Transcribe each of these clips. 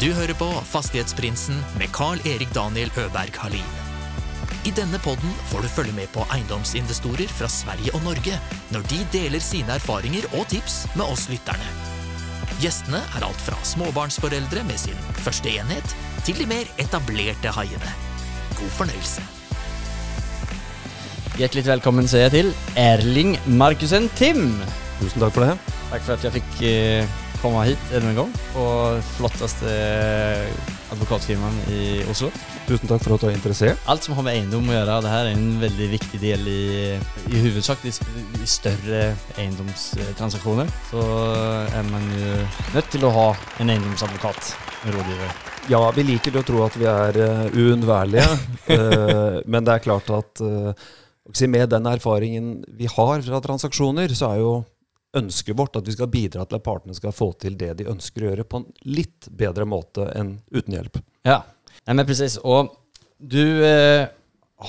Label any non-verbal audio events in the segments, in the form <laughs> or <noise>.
Du hører på Fastighetsprinsen med Carl-Erik Daniel Øberg Halin. I denne podden får du følge med på eiendomsinvestorer fra Sverige og Norge når de deler sine erfaringer og tips med oss lytterne. Gjestene er alt fra småbarnsforeldre med sin første enhet, til de mer etablerte haiene. God fornøyelse. Hjertelig velkommen sier jeg til Erling Markussen Tim. Tusen takk for det. Takk for at jeg fikk eh, komme hit enda en gang. På flotteste advokatfirmaet i Oslo. Tusen takk for at du er interessert. Alt som har med eiendom å gjøre, det her er en veldig viktig del i, i hovedsak de større eiendomstransaksjoner. Så er man jo nødt til å ha en eiendomsadvokat, en rådgiver. Ja, vi liker å tro at vi er uh, uunnværlige, uh, <laughs> men det er klart at uh, med den erfaringen vi har fra transaksjoner, så er jo ønsket vårt at vi skal bidra til at partene skal få til det de ønsker å gjøre, på en litt bedre måte enn uten hjelp. Ja, Nei, men presis. Og du eh,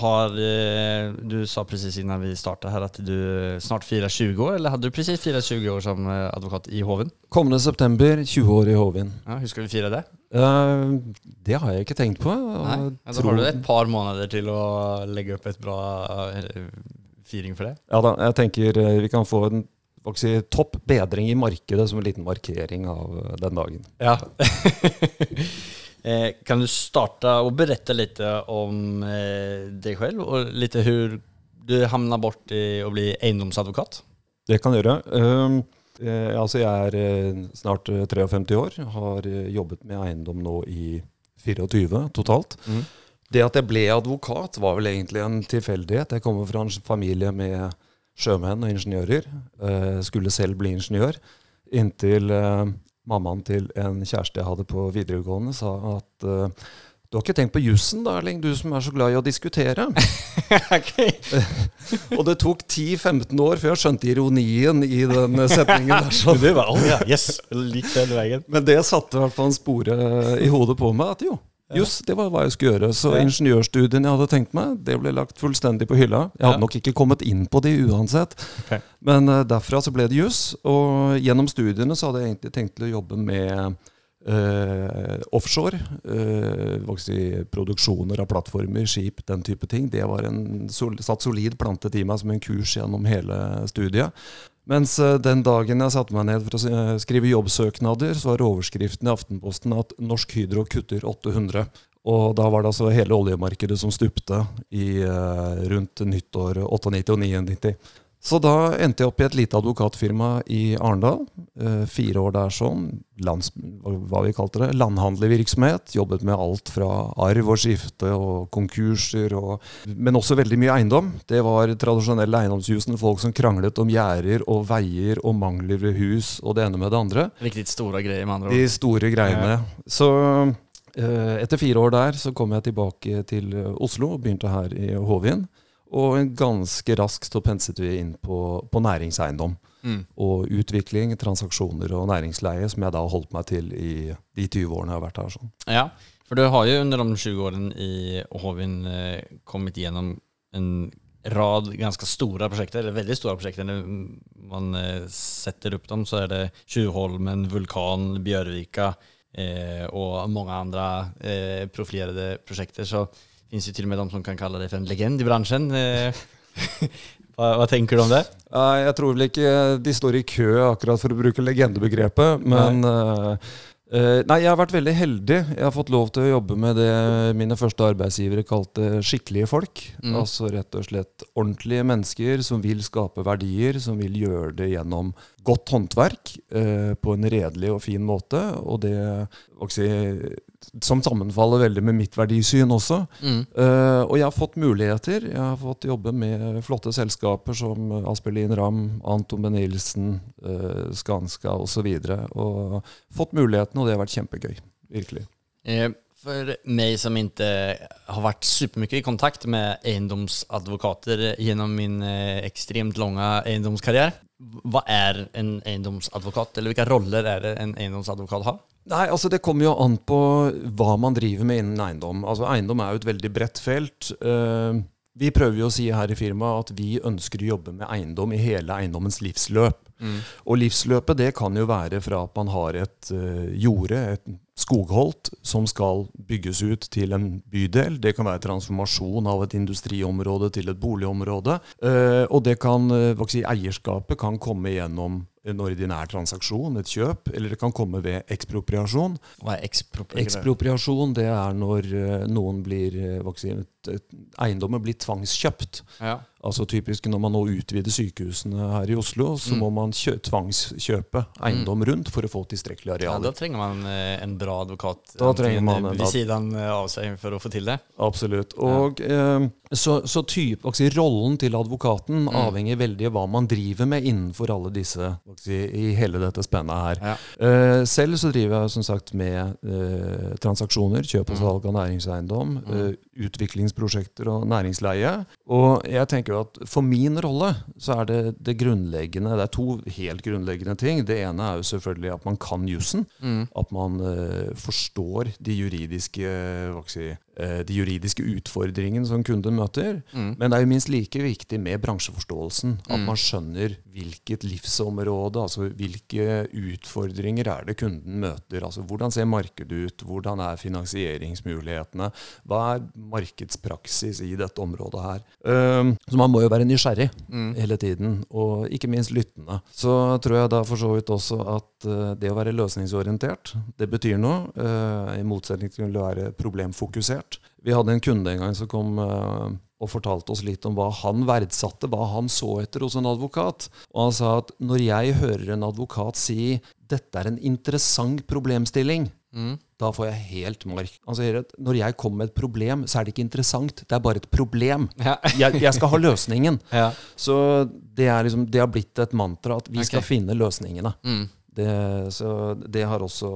har eh, Du sa presis innan vi starta her at du snart firer 20 år, eller hadde du firat 20 år som eh, advokat i Hoven? Kommende september, 20 år i Hovin. Ja, skal vi fire det? Uh, det har jeg ikke tenkt på. Nei, ja, Da har du et par måneder til å legge opp et bra uh, firing for det. Ja da, jeg tenker uh, vi kan få en si, topp bedring i markedet som en liten markering av den dagen. Ja. <laughs> Eh, kan du starte og berette litt om eh, deg selv, og litt hvordan du havna bort i å bli eiendomsadvokat? Det kan jeg gjøre. Uh, eh, altså jeg er eh, snart 53 år, har jobbet med eiendom nå i 24 totalt. Mm. Det at jeg ble advokat, var vel egentlig en tilfeldighet. Jeg kommer fra en familie med sjømenn og ingeniører. Uh, skulle selv bli ingeniør. Inntil uh, mammaen til en kjæreste jeg hadde på videregående, sa at uh, du har ikke tenkt på jussen, da, Erling, du som er så glad i å diskutere. <laughs> <laughs> og det tok 10-15 år før jeg skjønte ironien i den setningen. der. Sånn. <laughs> det var, oh, ja, yes, lik den veien. Men det satte i hvert fall en spore i hodet på meg. at jo, Juss, det var hva jeg skulle gjøre. Så ingeniørstudiene ingeniørstudien jeg hadde tenkt meg, det ble lagt fullstendig på hylla. Jeg hadde nok ikke kommet inn på de uansett. Okay. Men uh, derfra så ble det juss. Og gjennom studiene så hadde jeg egentlig tenkt til å jobbe med uh, offshore. Uh, si, produksjoner av plattformer, skip, den type ting. Det var en sol satt solid plantet i meg som en kurs gjennom hele studiet. Mens eh, den dagen jeg satte meg ned for å eh, skrive jobbsøknader, så var overskriften i Aftenposten at Norsk Hydro kutter 800. Og da var det altså hele oljemarkedet som stupte i uh, rundt nyttår 98 og 99. Så da endte jeg opp i et lite advokatfirma i Arendal. Eh, fire år der sånn. Lands, hva vi kalte det. Landhandlervirksomhet. Jobbet med alt fra arv og skifte og konkurser. Og, men også veldig mye eiendom. Det var tradisjonelle eiendomshusene. Folk som kranglet om gjerder og veier og mangler ved hus og det ene med det andre. Riktig store greier, med andre ord. De store greiene. Så eh, etter fire år der så kom jeg tilbake til Oslo og begynte her i Håvien. Og ganske raskt så penset vi inn på, på næringseiendom. Mm. Og utvikling, transaksjoner og næringsleie, som jeg da har holdt meg til i de 20 årene jeg har vært her. Sånn. Ja, for du har jo under de 20 årene i Hovin eh, kommet gjennom en rad ganske store prosjekter, eller veldig store prosjekter. Når man eh, setter opp dem, så er det Tjuvholmen, Vulkan, Bjørvika eh, og mange andre eh, profilerte prosjekter. Så fins jo til og med de som kan kalle det For en legend i bransjen. <laughs> Hva, hva, tenker du om det? Jeg tror vel ikke de står i kø akkurat for å bruke legendebegrepet, men nei. Uh, nei, jeg har vært veldig heldig. Jeg har fått lov til å jobbe med det mine første arbeidsgivere kalte skikkelige folk. Mm. Altså rett og slett ordentlige mennesker som vil skape verdier, som vil gjøre det gjennom godt håndverk uh, på en redelig og fin måte. Og det si, som sammenfaller veldig med mitt verdisyn også. Mm. Uh, og jeg har fått muligheter. Jeg har fått jobbe med flotte selskaper som Aspelin Ramm, Anton Benilsen, uh, Skanska osv. Og, og fått mulighetene og det har vært kjempegøy. Virkelig. Eh, for meg som ikke har vært supermye i kontakt med eiendomsadvokater gjennom min eh, ekstremt lange eiendomskarriere, hva er en eiendomsadvokat, eller hvilke roller er det en eiendomsadvokat har? Nei, altså Det kommer jo an på hva man driver med innen eiendom. Altså Eiendom er jo et veldig bredt felt. Uh, vi prøver jo å si her i firmaet at vi ønsker å jobbe med eiendom i hele eiendommens livsløp. Mm. Og livsløpet det kan jo være fra at man har et uh, jorde, et skogholt som skal bygges ut til en bydel. Det kan være transformasjon av et industriområde til et boligområde. Eh, og det kan, hva si, eierskapet kan komme gjennom en ordinær transaksjon, et kjøp, eller det kan komme ved ekspropriasjon. Hva er ekspropriasjon? Ekspropriasjon det er når noen blir, eiendommen blir tvangskjøpt. Ja. Altså typisk Når man nå utvider sykehusene her i Oslo, så mm. må man kjø tvangskjøpe eiendom mm. rundt for å få tilstrekkelig areal. Ja, Da trenger man eh, en bra advokat da trenger man en, ved siden av seg for å få til det. Absolutt. Og ja. eh, Så, så typ, si, rollen til advokaten mm. avhenger veldig av hva man driver med innenfor alle disse si, i hele dette spennet her. Ja. Eh, selv så driver jeg som sagt med eh, transaksjoner, kjøp og mm. salg av næringseiendom, mm. Eh, utviklingsprosjekter og næringsleie. Og jeg tenker jo at for min rolle så er det det grunnleggende Det er to helt grunnleggende ting. Det ene er jo selvfølgelig at man kan jussen. Mm. At man uh, forstår de juridiske jeg si, Eh, de juridiske utfordringene som kunden møter. Mm. Men det er jo minst like viktig med bransjeforståelsen. At mm. man skjønner hvilket livsområde, altså hvilke utfordringer er det kunden møter. Altså Hvordan ser markedet ut? Hvordan er finansieringsmulighetene? Hva er markedspraksis i dette området her? Um, så man må jo være nysgjerrig mm. hele tiden, og ikke minst lyttende. Så tror jeg da for så vidt også at uh, det å være løsningsorientert, det betyr noe. Uh, I motsetning til å være problemfokusert Vi hadde en kunde en gang som kom uh, og fortalte oss litt om hva han verdsatte, hva han så etter hos en advokat. Og han sa at når jeg hører en advokat si 'dette er en interessant problemstilling', mm. da får jeg helt mark. Han sier at når jeg kommer med et problem, så er det ikke interessant, det er bare et problem. <laughs> Ja. jeg, jeg, skal ha løsningen. <laughs> Ja. Så det, liksom, det, har blitt et mantra at vi okay. skal finne løsningene. Mm. Det, så det har, også,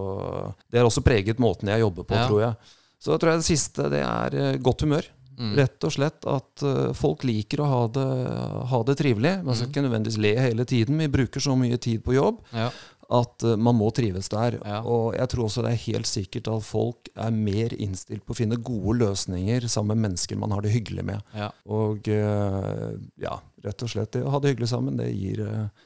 det har også preget måten jeg jobber på, ja. tror jeg. Så tror jeg det siste det er eh, godt humør. Mm. Rett og slett at uh, folk liker å ha det, ha det trivelig. Man skal mm. ikke nødvendigvis le hele tiden. Vi bruker så mye tid på jobb ja. at uh, man må trives der. Ja. Og jeg tror også det er helt sikkert at folk er mer innstilt på å finne gode løsninger sammen med mennesker man har det hyggelig med. Ja. Og ja, rett og slett det å ha det hyggelig sammen, det gir,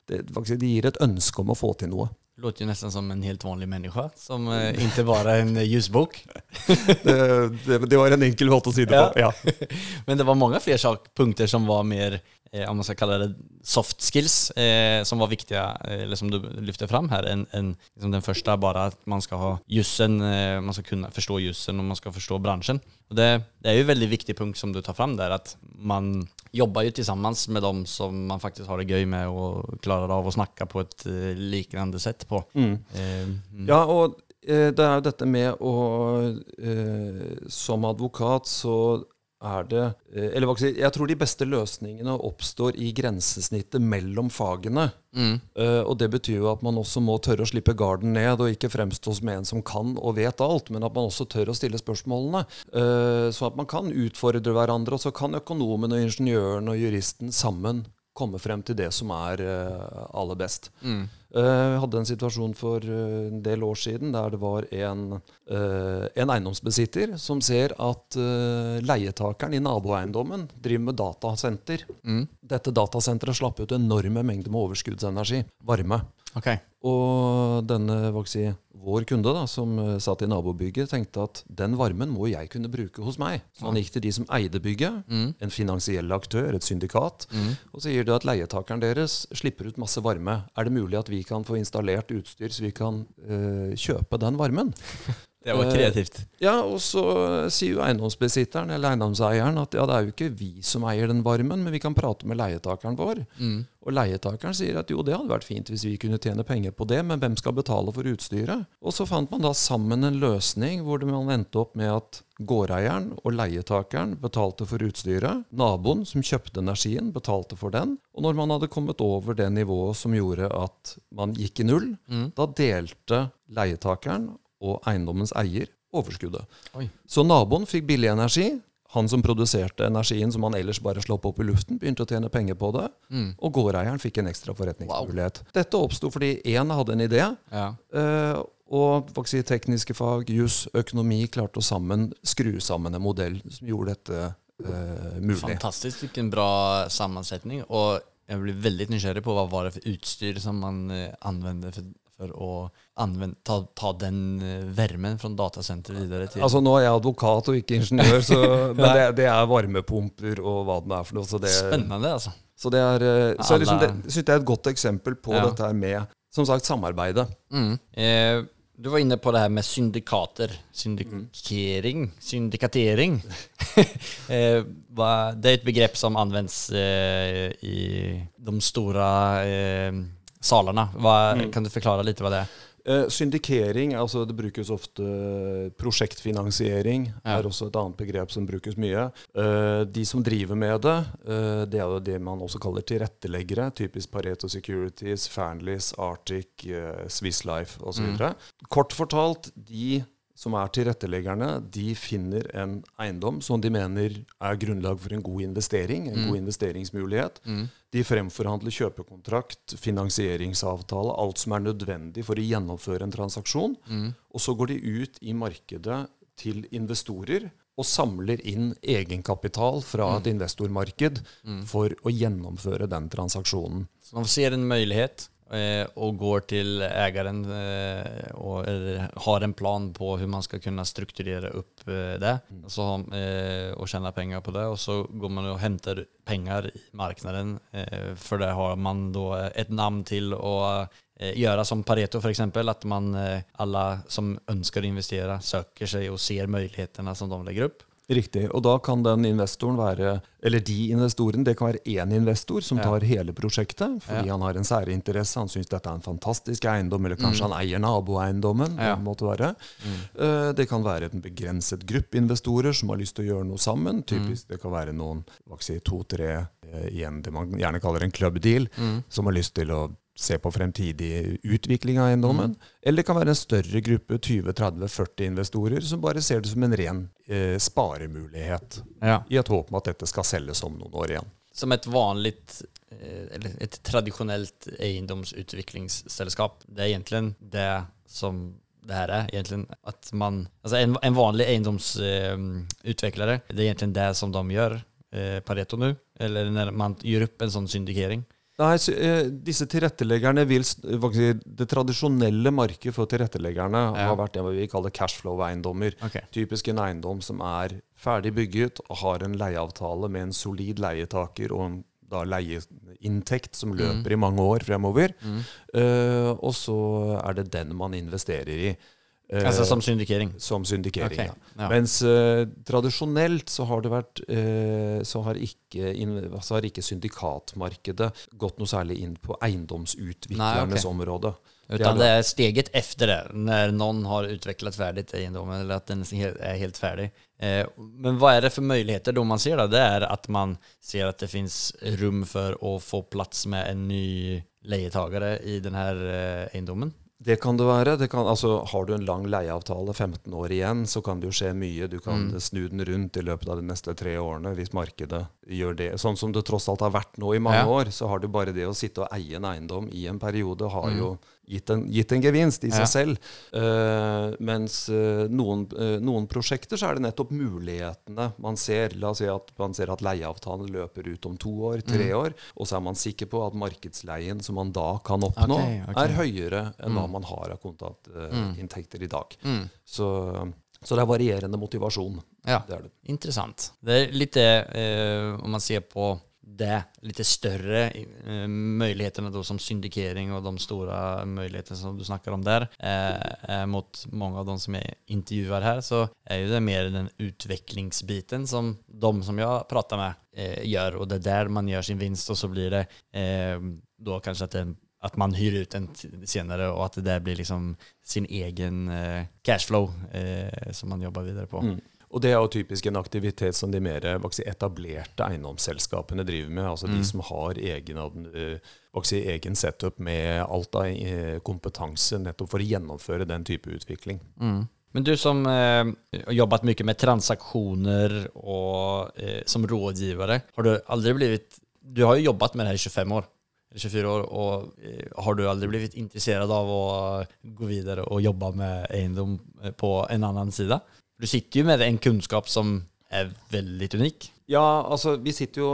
det, faktisk, det gir et ønske om å få til noe. Låter ju nästan som en helt vanlig människa, som eh, inte bara en eh, ljusbok. <laughs> det, det, det, var en enkel måte å si det på. Ja. <laughs> Men det var många fler sak, punkter som var mer, eh, om man ska kalla det soft skills, eh, som var viktiga, eh, eller som du lyfte fram här, enn en, liksom den första, bara att man ska ha jussen, eh, man ska kunna förstå jussen och man ska förstå branschen. Och det, det är ju en väldigt viktig punkt som du tar fram där, att man jobbar ju tillsammans med dem som man faktiskt har det gøy med och klarar av å snakke på et uh, liknande sätt på. Mm. Uh, mm. Ja, og uh, det er jo dette med å Som advokat så er det eh, Eller jeg tror de beste løsningene oppstår i grensesnittet mellom fagene. Mm. Uh, og det betyr jo at man også må tørre å slippe garden ned, og ikke fremstå som en som kan og vet alt, men at man også tør å stille spørsmålene. Sånn så at man kan utfordre hverandre, og så kan økonomen og ingeniøren og juristen sammen komme frem til det som er uh, aller best. Mm. Vi uh, hadde en situasjon for uh, en del år siden der det var en, en eiendomsbesitter som ser at leietakeren i naboeiendommen driver med datasenter. Mm. Dette datasenteret slapp ut enorme mengder med overskuddsenergi, varme. Okay. Og denne si, vår kunde, da, som uh, satt i nabobygget, tenkte at den varmen må jeg kunne bruke hos meg. Så han gikk til de som eide bygget, mm. en finansiell aktør, et syndikat, mm. og sier det at leietakeren deres slipper ut masse varme. Er det mulig at vi kan få installert utstyr så vi kan øh, kjøpe den varmen? Det var kreativt. Eh, ja, og så sier jo eiendomsbesitteren eller eiendomseieren at ja, det er jo ikke vi som eier den varmen, men vi kan prate med leietakeren vår. Mm. Og leietakeren sier at jo, det hadde vært fint hvis vi kunne tjene penger på det, men hvem skal betale for utstyret? Og så fant man da sammen en løsning hvor man endte opp med at gårdeieren og leietakeren betalte for utstyret. Naboen som kjøpte energien, betalte for den. Og når man hadde kommet over det nivået som gjorde at man gikk i null, mm. da delte leietakeren og eiendommens eier overskuddet. Oi. Så naboen fikk billig energi. Han som produserte energien som han ellers bare slapp opp i luften, begynte å tjene penger på det. Mm. Og gårdeieren fikk en ekstra forretningsmulighet. Wow. Dette oppsto fordi én hadde en idé. Ja. Uh, og si, tekniske fag, jus, økonomi klarte å sammen skru sammen en modell som gjorde dette eh, mulig. Fantastisk. Hvilken bra sammensetning. Og jeg blir veldig nysgjerrig på hva var det for utstyr som man uh, anvendte for for å anvende, ta, ta den eh, varmen fra datasenteret videre til Altså Nå er jeg advokat og ikke ingeniør, så, <laughs> men det, det er varmepumper og hva det er for noe. Så det, Spennende, altså. så det er, eh, så liksom, det, synes jeg er et godt eksempel på Ja. dette her med som sagt samarbeidet. Mm. Eh, du var inne på det her med syndikater. Syndikering? Syndikatering. <laughs> eh, det er et begrep som anvendes eh, i de store salene. Hva, Kan du forklare litt hva det er? Eh, syndikering, altså det brukes ofte prosjektfinansiering, Ja. er også et annet begrep som brukes mye. Eh, de som driver med det, eh, det er jo det man også kaller tilretteleggere, typisk Pareto Securities, Fearnleys, Arctic, Swiss Life osv. Mm. Kort fortalt, de som er tilretteleggerne, de finner en eiendom som de mener er grunnlag for en god investering, en god investeringsmulighet. De fremforhandler kjøpekontrakt, finansieringsavtale, alt som er nødvendig for å gjennomføre en transaksjon. Og så går de ut i markedet til investorer og samler inn egenkapital fra et investormarked for å gjennomføre den transaksjonen. Så man ser en mulighet og går til eieren eh, og har en plan på hvordan man skal kunne strukturere opp eh, det så, eh, og tjene penger på det. Og så går man og henter penger i markedet, eh, for det har man da et navn til å eh, gjøre som Pareto f.eks. At man, eh, alle som ønsker å investere, søker seg og ser mulighetene som de legger opp. Riktig. Og da kan den investoren være, eller de investorene, det kan være én investor som Ja. tar hele prosjektet fordi Ja. han har en særinteresse, han syns dette er en fantastisk eiendom, eller kanskje han eier naboeiendommen. Ja. det måtte være. Mm. Det kan være en begrenset gruppe investorer som har lyst til å gjøre noe sammen. Typisk det kan være noen si, to-tre eh, igjen det man gjerne kaller en club deal, som har lyst til å se på fremtidig utvikling av eiendommen. Eller det kan være en større gruppe, 20-30-40 investorer, som bare ser det som en ren eh, sparemulighet. Ja. I et håp om at dette skal selges om noen år igjen. Som et vanlig, eh, eller et tradisjonelt eiendomsutviklingsselskap. Det er egentlig det som det her er. Egentlig at man, altså en, en vanlig eiendomsutvikler, det er egentlig det som de gjør, eh, Pareto nå. Eller når man gjør opp en sånn syndikering. Nei, så, eh, disse tilretteleggerne vil si, Det tradisjonelle markedet for tilretteleggerne Ja. har vært det vi kaller cashflow-eiendommer. Okay. Typisk en eiendom som er ferdig bygget og har en leieavtale med en solid leietaker og en da leieinntekt som løper i mange år fremover. Eh, og så er det den man investerer i. Eh, Altså som syndikering. som syndikering. okay. Ja. ja. Mens eh, tradisjonelt så har det vært eh, så, har ikke, så har ikke syndikatmarkedet gått noe særlig inn på eiendomsutviklernes Nei, ok. område. Utan det er steget efter det, når noen har utviklet ferdig eiendommen, eller at den er helt ferdig. Men hva er det for muligheter da man ser da? Det er at man ser at det finnes rom for å få plass med en ny leietagere i denne eh, eiendommen. Det kan det være. Det kan, altså, har du en lang leieavtale, 15 år igjen, så kan det jo skje mye. Du kan Mm. snu den rundt i løpet av de neste tre årene hvis markedet gjør det. Sånn som det tross alt har vært nå i mange Ja. år, så har du bare det å sitte og eie en eiendom i en periode har jo gitt en, gitt en gevinst i seg Mm. Selv. Uh, mens eh, noen, eh, noen prosjekter så er det nettopp mulighetene man ser. La oss si at man ser at leieavtalen løper ut om to år, tre Mm. år, og så er man sikker på at markedsleien som man da kan oppnå, okay, okay. er høyere enn hva man har av kontantinntekter i dag. Mm. Så, så det er varierende motivasjon. Ja, Det er det. Interessant. Det er litt, eh, om man ser på det, litt større eh, mulighetene då, som syndikering og de store mulighetene som du snakker om der, eh, eh, mot mange av de som jeg intervjuer her, så er jo det mer den utviklingsbiten som de som jeg prater med eh, gjør, og det er der man gjør sin vinst, og så blir det eh, da kanskje at, den, at man hyrer ut en senere, og at det der blir liksom sin egen eh, cashflow eh, som man jobber videre på. Mm. Og det er jo typisk en aktivitet som de mer etablerte eiendomsselskapene driver med. Altså Mm. de som har egen, egen setup med alt av eh, kompetanse nettopp for å gjennomføre den type utvikling. Mm. Men du som eh, har jobbet mye med transaksjoner og eh, som rådgivare, har du aldri blitt du har jo jobbet med det her i 25 år, 24 år, og eh, har du aldri blitt interessert av å gå videre og jobbe med eiendom eh, på en annen side? Du sitter jo med en kunnskap som er veldig unik. Ja, altså vi sitter jo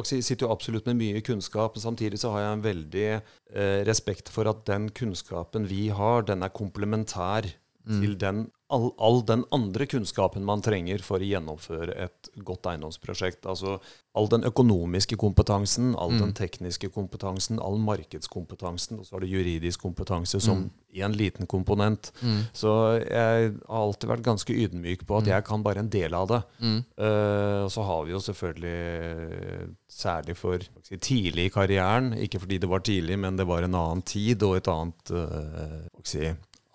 sitter jo absolutt med mye kunnskap. men Samtidig så har jeg en veldig eh, respekt for at den kunnskapen vi har, den er komplementær mm. til den all, all, den andre kunnskapen man trenger for å gjennomføre et godt eiendomsprosjekt. Altså all den økonomiske kompetansen, all mm. den tekniske kompetansen, all markedskompetansen, og så har du juridisk kompetanse som mm. en liten komponent. Mm. Så jeg har alltid vært ganske ydmyk på at mm. jeg kan bare en del av det. Uh, så har vi jo selvfølgelig, særlig for si, tidlig i karrieren, ikke fordi det var tidlig, men det var en annen tid og et annet uh, si,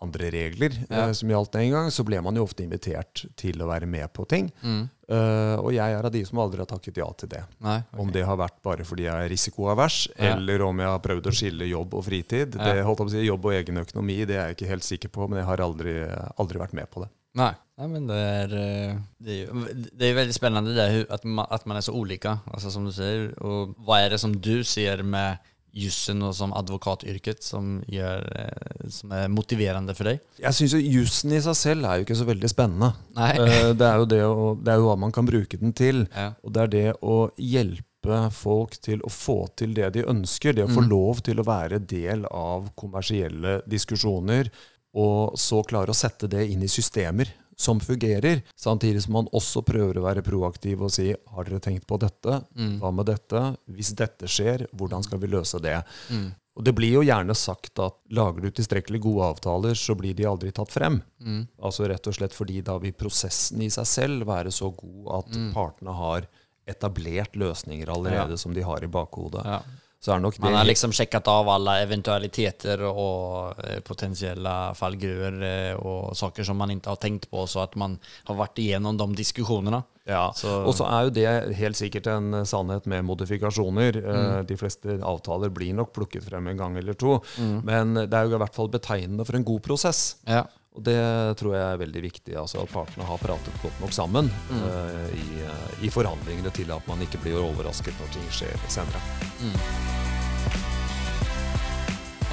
andre regler ja. uh, som gjaldt den gang, så ble man jo ofte invitert til å være med på ting. Mm. Uh, og jeg er av de som aldri har takket ja til det. Nei, okay. Om det har vært bare fordi jeg er risikoavers, ja. eller om jeg har prøvd å skille jobb og fritid. Ja. Det, holdt å si, jobb og egen økonomi det er jeg ikke helt sikker på, men jeg har aldri, aldri vært med på det. Nei. Nei, men det er, eh, det er, det er veldig spennende det, at, man, at man er så ulike, altså, som du sier. Og hva er det som du sier med jussen og som advokatyrket som, gjør, eh, som, er motiverende for deg? Jeg syns jussen i seg selv er jo ikke så veldig spennende. Eh, det, er jo det, å, det er jo hva man kan bruke den til. Ja. Og det er det å hjelpe folk til å få til det de ønsker. Det å få mm. lov til å være del av kommersielle diskusjoner, og så klare å sette det inn i systemer som fungerer, samtidig som man også prøver å være proaktiv og si har dere tenkt på dette, mm. hva med dette, hvis dette skjer, hvordan skal vi løse det? Mm. Og Det blir jo gjerne sagt at lager du tilstrekkelig gode avtaler, så blir de aldri tatt frem. Mm. Altså rett og slett fordi da vil prosessen i seg selv være så god at mm. partene har etablert løsninger allerede ja. som de har i bakhodet. Ja så er nok det Man har liksom sjekket av alle eventualiteter og eh, potensielle fallgruver eh, og saker som man ikke har tenkt på, så at man har vært igjennom de diskusjonene. Ja, Og så er jo det helt sikkert en sannhet med modifikasjoner. Eh, mm. De fleste avtaler blir nok plukket frem en gang eller to. Mm. Men det er jo i hvert fall betegnende for en god prosess. Ja. Og det tror jeg er veldig viktig. altså At partene har pratet godt nok sammen mm. uh, i, uh, i, forhandlingene til at man ikke blir overrasket når ting skjer senere. Mm.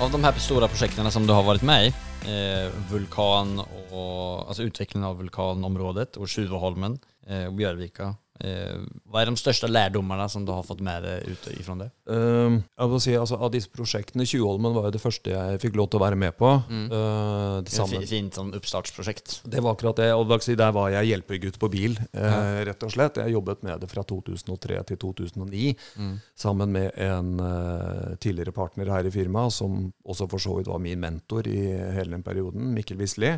Av de her store prosjektene som du har vært med i, eh, vulkan og, altså utviklingen av vulkanområdet og Tjuvholmen eh, og Bjørvika hva er de største lærdommene som du har fått med deg ut ifra det? Uh, jeg vil si, altså, Av disse prosjektene, Tjuvholmen var jo det første jeg fikk lov til å være med på. Mm. Uh, det Fint sånn oppstartsprosjekt. Det var akkurat det. og Der var jeg hjelpegutt på bil, uh, rett og slett. Jeg jobbet med det fra 2003 til 2009 mm. sammen med en uh, tidligere partner her i firmaet, som også for så vidt var min mentor i hele den perioden, Mikkel Wisli.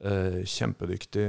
Eh, kjempedyktig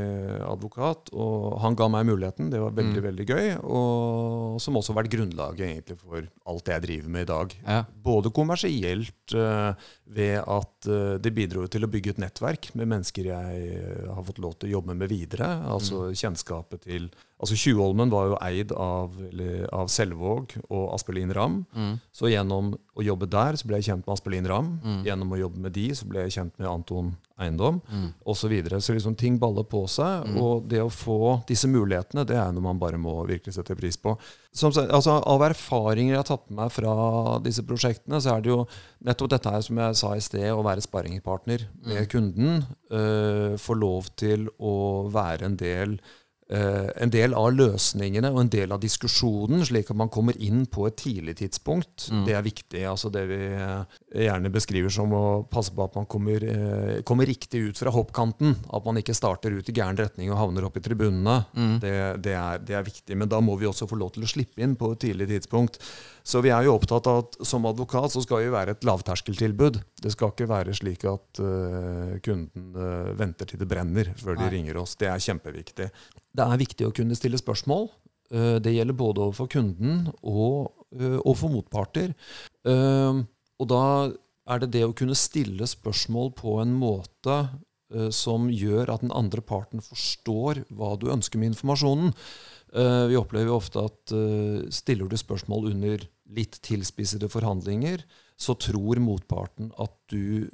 advokat, og han ga meg muligheten. Det var veldig mm. veldig gøy. Og som også har vært grunnlaget egentlig for alt jeg driver med i dag. Ja. Både kommersielt eh, ved at eh, det bidro til å bygge et nettverk med mennesker jeg har fått lov til å jobbe med videre. Altså mm. kjennskapet til Altså Tjuvholmen var jo eid av, eller, av Selvåg og Aspelin Ramm. Mm. Så gjennom å jobbe der så ble jeg kjent med Aspelin Ramm. Mm. Gjennom å jobbe med de så ble jeg kjent med Anton Eiendom mm. osv. Så, videre. så liksom ting baller på seg. Mm. Og det å få disse mulighetene, det er noe man bare må virkelig sette pris på. Som, altså, av erfaringer jeg har tatt med meg fra disse prosjektene, så er det jo nettopp dette her som jeg sa i sted, å være sparringpartner med mm. kunden. Øh, få lov til å være en del Eh, en del av løsningene og en del av diskusjonen, slik at man kommer inn på et tidlig tidspunkt. Mm. Det er viktig. altså Det vi eh, gjerne beskriver som å passe på at man kommer, eh, kommer riktig ut fra hoppkanten. At man ikke starter ut i gæren retning og havner opp i tribunene. Mm. Det, det, er, det, er, viktig. Men da må vi også få lov til å slippe inn på et tidlig tidspunkt. Så vi er jo opptatt av at som advokat så skal vi være et lavterskeltilbud. Det skal ikke være slik at uh, kunden uh, venter til det brenner før de ringer oss. Det er kjempeviktig. Det er viktig å kunne stille spørsmål. Uh, det gjelder både overfor kunden og overfor motparter. og da er det det å kunne stille spørsmål på en måte som gjør at den andre parten forstår hva du ønsker med informasjonen. Uh, vi opplever ofte at uh, stiller du spørsmål under litt tilspissede forhandlinger, så tror motparten at du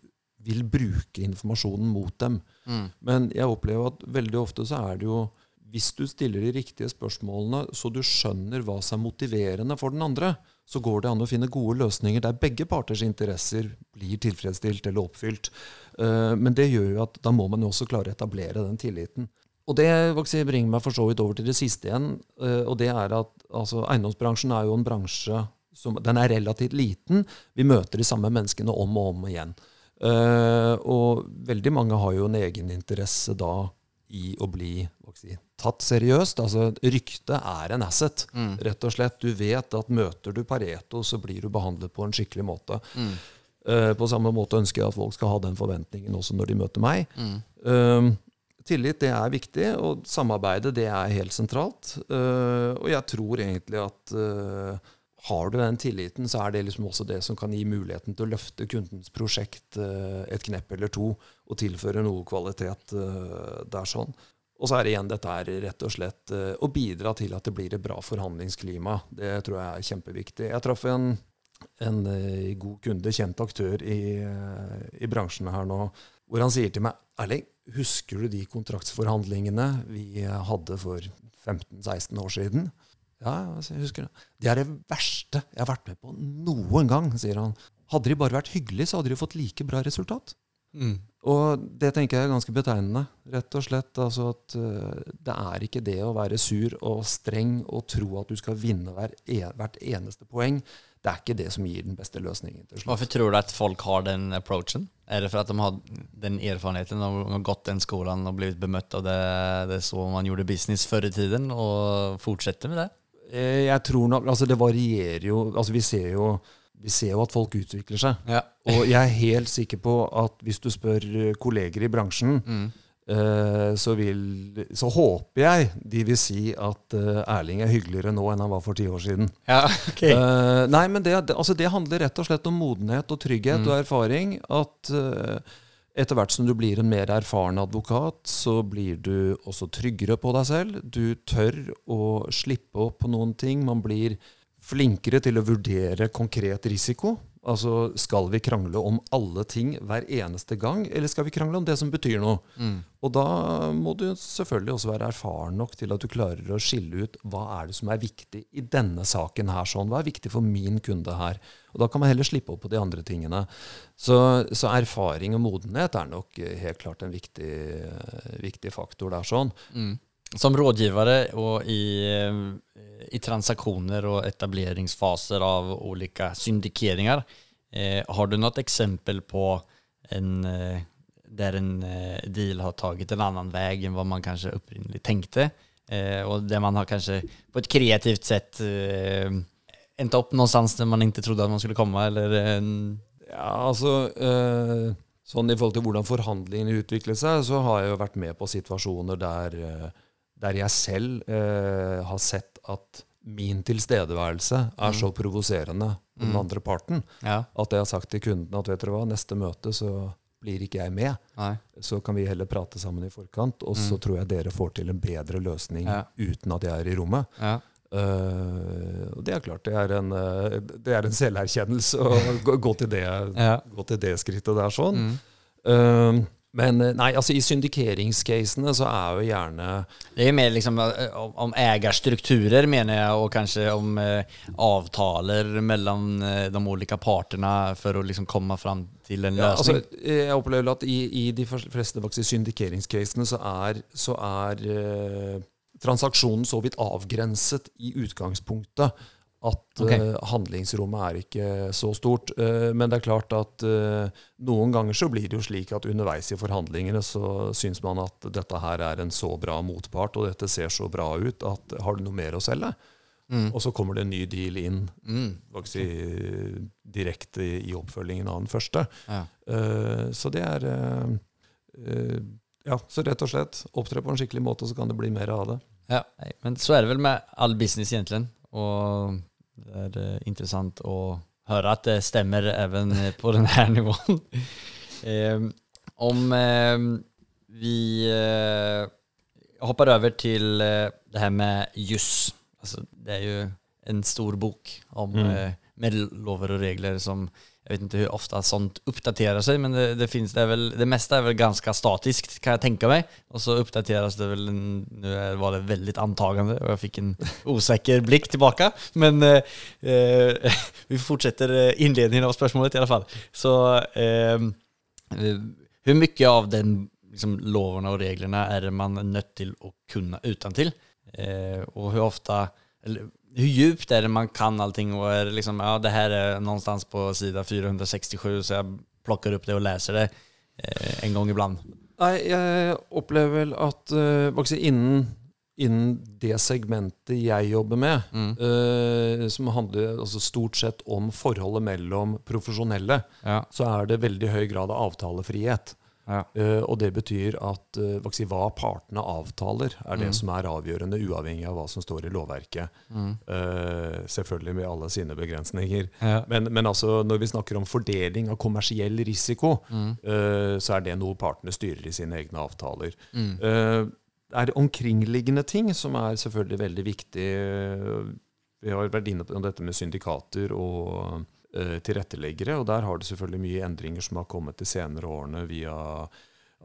vil bruke informasjonen mot dem. Mm. Men jeg opplever at veldig ofte så er det jo Hvis du stiller de riktige spørsmålene, så du skjønner hva som er motiverende for den andre, så går det an å finne gode løsninger der begge parters interesser blir tilfredsstilt eller oppfylt. Uh, men det gjør jo at da må man jo også klare å etablere den tilliten. og det bringer meg for så vidt over til det siste igjen. Og det er at altså, eiendomsbransjen er jo en bransje som Den er relativt liten. Vi møter de samme menneskene om og om igjen. Og veldig mange har jo en egeninteresse da i å bli si, tatt seriøst. Altså, Ryktet er en asset, mm. rett og slett. Du vet at møter du Pareto, så blir du behandlet på en skikkelig måte. Mm. Uh, på samme måte ønsker jeg at folk skal ha den forventningen også når de møter meg. Mm. Uh, tillit det er viktig, og samarbeidet det er helt sentralt. Uh, og jeg tror egentlig at har du den tilliten, så er det liksom også det som kan gi muligheten til å løfte kundens prosjekt et knepp eller to, og tilføre noe kvalitet der sånn. Og så er det igjen dette er rett og slett å bidra til at det blir et bra forhandlingsklima. Det tror jeg er kjempeviktig. Jeg traff en en god kunde, kjent aktør i, i, bransjen her nå, hvor han sier til meg Erling, husker du de kontraktsforhandlingene vi hadde for 15-16 år siden? Ja, jeg husker det. Det er det verste jeg har vært med på noen gang, sier han. Hadde de bare vært hyggelige, så hadde de fått like bra resultat. Mm. Og det tenker jeg er ganske betegnende. Rett og slett altså at uh, Det er ikke det å være sur og streng og tro at du skal vinne hver, en, hvert eneste poeng det er ikke det som gir den beste løsningen. til slutt. Hvorfor tror du at folk har den approachen? Er det for at de har den erfarenheten og har gått den skolen og blitt bemøtt av det, det så man gjorde business før i tiden, og fortsetter med det? Eh, jeg tror nok, altså Det varierer jo. altså Vi ser jo, vi ser jo at folk utvikler seg. Ja. og jeg er helt sikker på at hvis du spør kolleger i bransjen mm uh, så, vil, så, håper jeg de vil si at uh, Erling er hyggeligere nå enn han var for ti år siden. Ja, <laughs> okay. uh, nei, men det, altså det, handler rett og slett om modenhet og trygghet mm. og erfaring. At uh, etter hvert som du blir en mer erfaren advokat, så blir du også tryggere på deg selv. Du tør å slippe opp på noen ting. Man blir flinkere til å vurdere konkret risiko. Altså, Skal vi krangle om alle ting hver eneste gang, eller skal vi krangle om det som betyr noe? Mm. Og da må du selvfølgelig også være erfaren nok til at du klarer å skille ut hva er det som er viktig i denne saken her. sånn, Hva er viktig for min kunde her? Og Da kan man heller slippe opp på de andre tingene. Så, så erfaring og modenhet er nok helt klart en viktig, viktig faktor der. sånn. Mm. Som rådgivere og i i transaktioner og etableringsfaser av olika syndikeringar. Eh, har du något exempel på en, eh, en eh, deal har tagit en annan väg än vad man kanske opprinnelig tänkte? Eh, och där man har kanske på ett kreativt sätt eh, endt opp någonstans där man ikke trodde at man skulle komme, eller? Ja, altså... Eh, sånn I forhold til hvordan forhandlingene utvikler seg, så har jeg jo vært med på situasjoner der, eh, der jeg selv eh, har sett at min tilstedeværelse er så mm. provoserende på den mm. andre parten ja. at jeg har sagt til kunden at vet dere hva, neste møte så blir ikke jeg med. Nei. Så kan vi heller prate sammen i forkant, og så mm. tror jeg dere får til en bedre løsning ja. uten at jeg er i rommet. Ja. Uh, og det er klart, det er en, uh, det er en selverkjennelse å gå, gå, til det, gå, til det, skrittet der sånn. Mm. Uh, men eh, nei, altså i syndikeringscasene så er jo gjerne Det er mer liksom eh, om, om eierstrukturer, mener jeg, og kanskje om eh, avtaler mellom eh, de ulike partene for å liksom komme fram til en løsning. Ja, altså, jeg opplever at i, i de fleste syndikeringscasene så er, så er eh, transaksjonen så vidt avgrenset i utgangspunktet at okay. uh, handlingsrommet er ikke så stort. Uh, men det er klart at uh, noen ganger så blir det jo slik at underveis i forhandlingene så syns man at dette her er en så bra motpart, og dette ser så bra ut at har du noe mer å selge? Mm. Og så kommer det en ny deal inn mm. si, direkte i, i, oppfølgingen av den første. Ja. så det er Ja, så rett og slett opptre på en skikkelig måte, så kan det bli mer av det. Ja, Men så er det vel med all business, egentlig. Og det er eh, interessant å høre at det stemmer even på denne <laughs> nivåen. eh, om eh, vi eh, hopper over til eh, det her med juss. Altså, det er jo en stor bok om mm. Eh, med lover og regler som jeg vet ikke hvor ofte sånt oppdaterer seg, men det, det, finns, det, väl, det mesta er vel ganske statisk kan jeg tenke meg. Og så oppdateres det vel, nå var det veldig antagende og jeg fikk en <laughs> osäker blikk tilbake. Men eh, eh <laughs> vi fortsetter eh, innledningen av spørsmålet i alle fall. Så eh, hvor mye av den liksom, lovene og reglene er man nødt til å kunne utentil? Eh, og hvor ofte eller, Hvor djupt er det man kan allting? Og er det liksom, ja, det her er någonstans på sida 467, så jeg plockar opp det og leser det eh, en gang ibland? Nei, jeg opplever vel at uh, si, innen, innen, det segmentet jeg jobber med, mm. uh, som handler altså, stort sett om forholdet mellom profesjonelle, ja. så er det veldig høy grad av avtalefrihet. Ja. Uh, og det betyr at uh, si, hva partene avtaler, er det mm. som er avgjørende, uavhengig av hva som står i lovverket. Mm. Uh, selvfølgelig med alle sine begrensninger. Ja. Men, men altså, når vi snakker om fordeling av kommersiell risiko, mm. så er det noe partene styrer i sine egne avtaler. Mm. det er omkringliggende ting som er selvfølgelig veldig viktig. Vi har vært inne på dette med syndikater og tilretteleggere. Og der har det selvfølgelig mye endringer som har kommet de senere årene via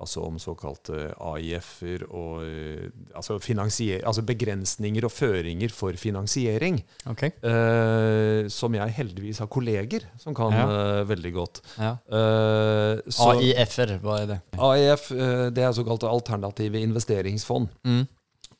altså om såkalte AIF-er og eh, altså, altså, begrensninger og føringer for finansiering. Okay. Eh, som jeg heldigvis har kolleger som kan ja. uh, veldig godt. Ja. Uh, AIF-er, hva er det? AIF det er såkalte alternative investeringsfond. Mm.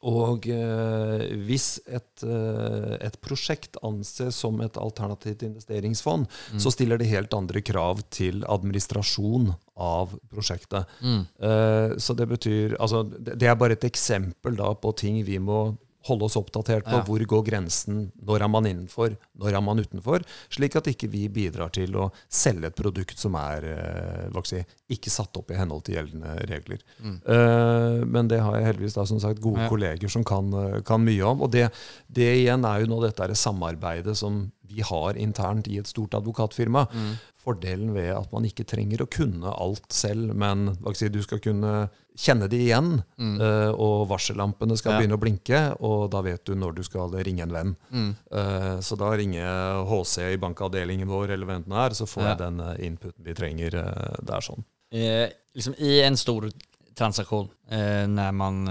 Og eh, hvis et, eh, et, prosjekt anses som et alternativt investeringsfond, mm. så stiller det helt andre krav til administrasjon av prosjektet. Mm. Eh, så det betyr Altså, det er bare et eksempel da på ting vi må holde oss oppdatert på ja. hvor går grensen, når er man innenfor, når er man utenfor, slik at ikke vi bidrar til å selge et produkt som er eh, si, ikke satt opp i henhold til gjeldende regler. Mm. Uh, men det har jeg heldigvis da, som sagt, gode ja. kolleger som kan, eh, kan, mye om. Og det, det igjen er jo nå dette er samarbeidet som vi har internt i et stort advokatfirma. Mm fordelen ved at man ikke trenger å kunne alt selv, men si, du skal kunne kjenne det igjen, mm. uh, og varsellampene skal ja. begynne å blinke, og da vet du når du skal ringe en venn. Mm. Uh, så da ringer jeg HC i bankavdelingen vår, eller hvem det er, så får ja. jeg den eh, inputen vi trenger uh, der. sånn. Eh, liksom I en stor transaksjon, eh, når man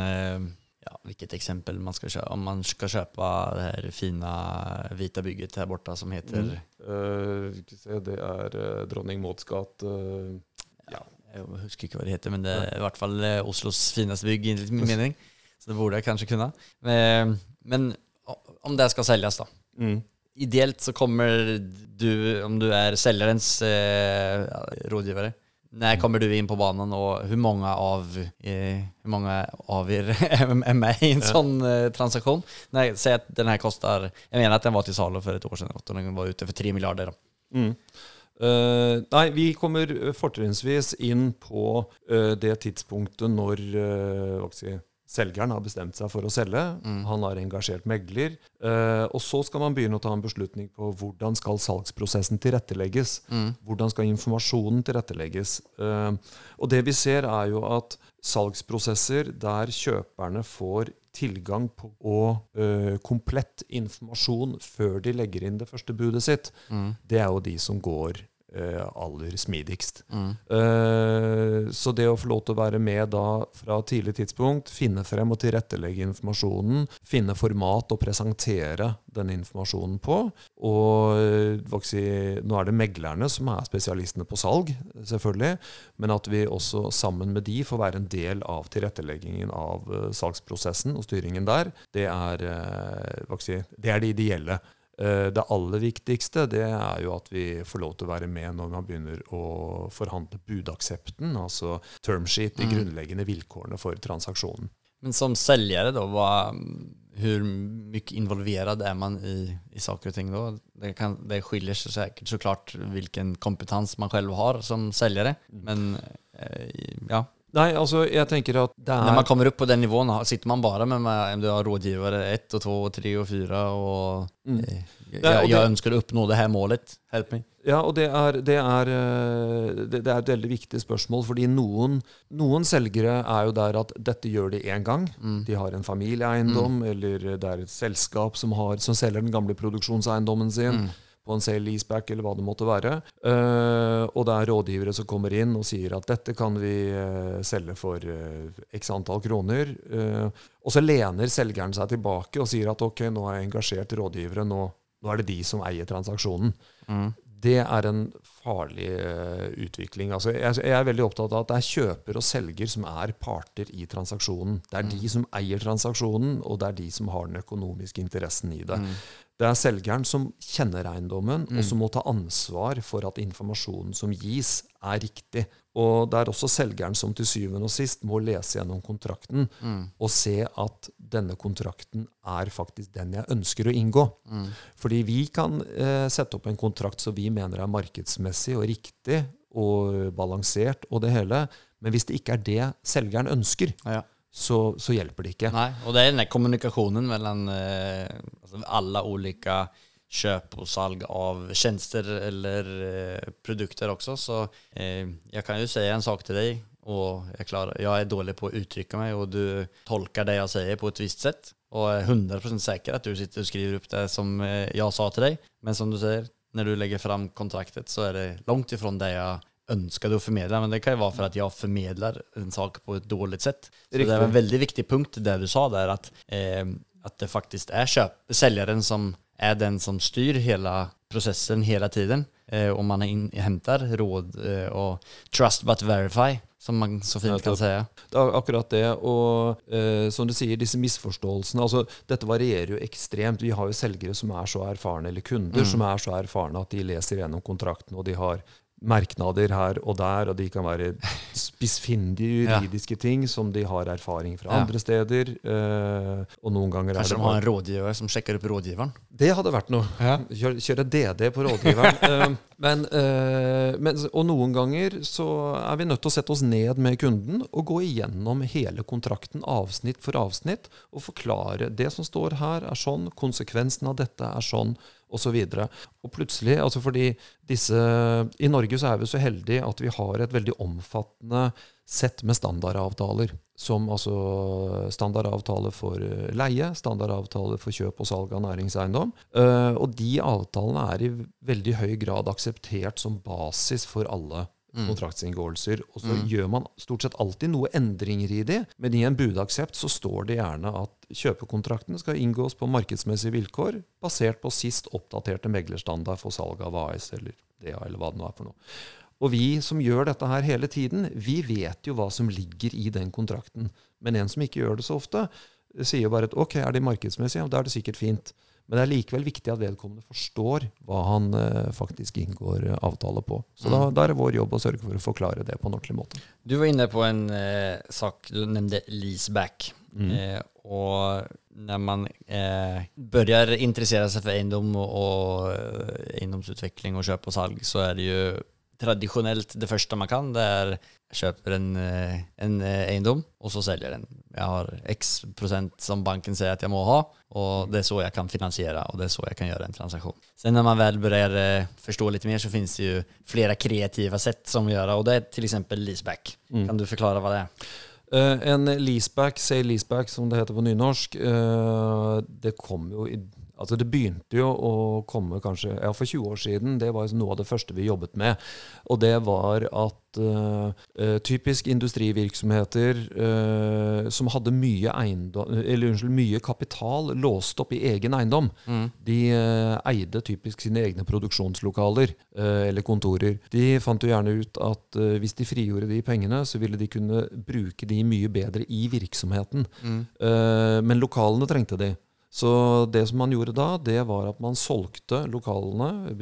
ja, hvilket eksempel man skal kjøpe. Om man skal kjøpe det her fine hvite bygget her borte som heter mm. Uh, Det er uh, Dronning Mauds gate. Uh, ja. Jeg husker ikke hva det heter, men det er i hvert fall Oslos fineste bygg, i min mening. Så det burde jeg kanskje kunne. Men, men om det skal selges, da. Mm. Ideelt så kommer du, om du er selgerens eh, rådgivere, när kommer du in på banan och hur många av, eh, hur många av er är med i en ja. sån eh, transaktion? Nej, säg att den här kostar, jag menar att den var till salu för ett år sedan och den var ute för 3 miljarder. Mm. Uh, nei, vi kommer fortrinnsvis inn på uh, det tidspunktet når uh, si, Selgeren har bestemt seg for å selge. Mm. Han har engasjert megler. Eh, og så skal man begynne å ta en beslutning på hvordan skal salgsprosessen tilrettelegges. Mm. Hvordan skal informasjonen tilrettelegges. Eh, og det vi ser, er jo at salgsprosesser der kjøperne får tilgang på og, ø, komplett informasjon før de legger inn det første budet sitt, mm. det er jo de som går Eh, aller smidigst. Mm. Uh, så det å få lov til å være med da fra tidlig tidspunkt, finne frem og tilrettelegge informasjonen, finne format og presentere denne informasjonen på Og uh, si, nå er det meglerne som er spesialistene på salg, selvfølgelig, men at vi også sammen med de får være en del av tilretteleggingen av uh, salgsprosessen og styringen der, det er, si, det er det ideelle. Eh, det aller viktigste det er jo at vi får lov til å være med når man begynner å forhandle budaksepten, altså termsheet, de mm. grunnleggende vilkårene for transaksjonen. Men som selgere, da, hva, hvor mye involvert er man i, i saker og ting da? Det, kan, det skiller seg sikkert så klart hvilken kompetanse man selv har som selgere, mm. men eh, ja. Nei, altså, jeg tenker at det er Når man kommer opp på den nivåen, sitter man bare med, med du har rådgivere ett og to og tre og fire, og mm. jeg, jeg, jeg, ønsker å oppnå det her målet. Help me. Ja, og det er, det, er, eh, det, det er, et veldig viktig spørsmål, fordi noen, noen, selgere er jo der at dette gjør de én gang. Mm. De har en familieeiendom, mm. eller det er et selskap som, har, som selger den gamle produksjonseiendommen sin. Mm på en sale leaseback eller hva det måtte være. Uh, og det er rådgivere som kommer inn og sier at dette kan vi uh, selge for uh, x antall kroner. og så lener selgeren seg tilbake og sier at ok, nå har jeg engasjert rådgivere, nå, nå er det de som eier transaksjonen. Mm. det er en farlig uh, utvikling. Altså, jeg, jeg, er veldig opptatt av at det er kjøper og selger som er parter i transaksjonen. Det er mm. de som eier transaksjonen, og det er de som har den økonomiske interessen i det. Mm. Det er selgeren som kjenner eiendommen, mm. og som må ta ansvar for at informasjonen som gis, er riktig. Og det er også selgeren som til syvende og sist må lese gjennom kontrakten mm. og se at denne kontrakten er faktisk den jeg ønsker å inngå. Mm. Fordi vi kan eh, sette opp en kontrakt som vi mener er markedsmessig og riktig og balansert og det hele, men hvis det ikke er det selgeren ønsker, ja så, så, hjelper det ikke. Nei, og det er den kommunikasjonen mellom eh, altså alle ulike kjøp og salg av tjenester eller eh, produkter også. Så eh, jeg kan jo si en sak til deg, og jeg, klarer, jeg, er dårlig på å uttrykke meg, og du tolker det jeg sier på et visst sett. Og er 100% sikker at du sitter og skriver opp det som eh, jeg sa til deg. Men som du sier, når du legger fram kontraktet, så er det langt ifra det jeg ønskade å formidle, men det kan jo være for at jeg formidler en sak på et dårlig sett. Så det er en veldig viktig punkt det du sa der, at, eh, at det faktisk er kjøp, selgeren som er den som styr hele prosessen hele tiden. Eh, og man henter råd eh, og trust but verify, som man så fint kan si. Det er akkurat det. Og eh, som du sier, disse misforståelsene altså Dette varierer jo ekstremt. Vi har jo selgere som er så erfarne, eller kunder mm. som er så erfarne at de leser gjennom kontrakten, og de har merknader her og der, og de kan være <laughs> spissfindige juridiske ja. ting som de har erfaring fra ja. andre steder. Uh, og noen ganger Kanskje de har en rådgiver som sjekker opp rådgiveren? Det hadde vært noe. Ja. Kjøre, kjøre DD på rådgiveren. uh, <laughs> men, uh, men, og noen ganger så er vi nødt til å sette oss ned med kunden og gå igjennom hele kontrakten avsnitt for avsnitt og forklare det som står her, er sånn, konsekvensen av dette er sånn osv. Plutselig, altså fordi disse I Norge så er vi så heldige at vi har et veldig omfattende sett med standardavtaler. Som altså standardavtale for eh, leie, standardavtale for kjøp og salg av næringseiendom. Uh, og de avtalene er i veldig høy grad akseptert som basis for alle. Kontraktsinngåelser. Og så mm. gjør man stort sett alltid noe endringer i de, men i en budaksept så står det gjerne at kjøpekontraktene skal inngås på markedsmessige vilkår, basert på sist oppdaterte meglerstandard for salg av AS eller DA, eller hva det nå er for noe. Og vi som gjør dette her hele tiden, vi vet jo hva som ligger i den kontrakten. Men en som ikke gjør det så ofte, sier bare at ok, er de markedsmessige? da er det sikkert fint. Men det er likevel viktig at vedkommende forstår hva han eh, faktisk inngår eh, avtale på. Så mm. da, da, er det vår jobb å sørge for å forklare det på en ordentlig måte. Du var inne på en eh, sak, du nevnte leaseback. Mm. Eh, og når man eh, begynner interessere seg for eiendom og, og eh, eiendomsutvikling og kjøp og salg, så er det jo tradisjonelt det første man kan, det er kjøper en, eh, en eh, eiendom, og så selger den. Jeg har x prosent som banken sier at jeg må ha, og det er så jeg kan finansiere, og det er så jeg kan gjøre en transaksjon. Sen når man vel begynner eh, forstå litt mer, så finnes det jo flere kreative sett som gjør og det er eksempel leaseback. Mm. Kan du forklare hva det er? Uh, en leaseback, say leaseback som det heter på nynorsk, uh, det kom jo i Altså Det begynte jo å komme kanskje ja, for 20 år siden. Det var noe av det første vi jobbet med. Og det var at uh, typisk industrivirksomheter uh, som hadde mye, eiendom, eller, unnskyld, mye kapital låst opp i egen eiendom, mm. de uh, eide typisk sine egne produksjonslokaler eller kontorer. De fant jo gjerne ut at hvis de frigjorde de pengene, så ville de kunne bruke de mye bedre i virksomheten. Mm. men lokalene trengte de. Så det som man gjorde da, det var at man solgte lokalene,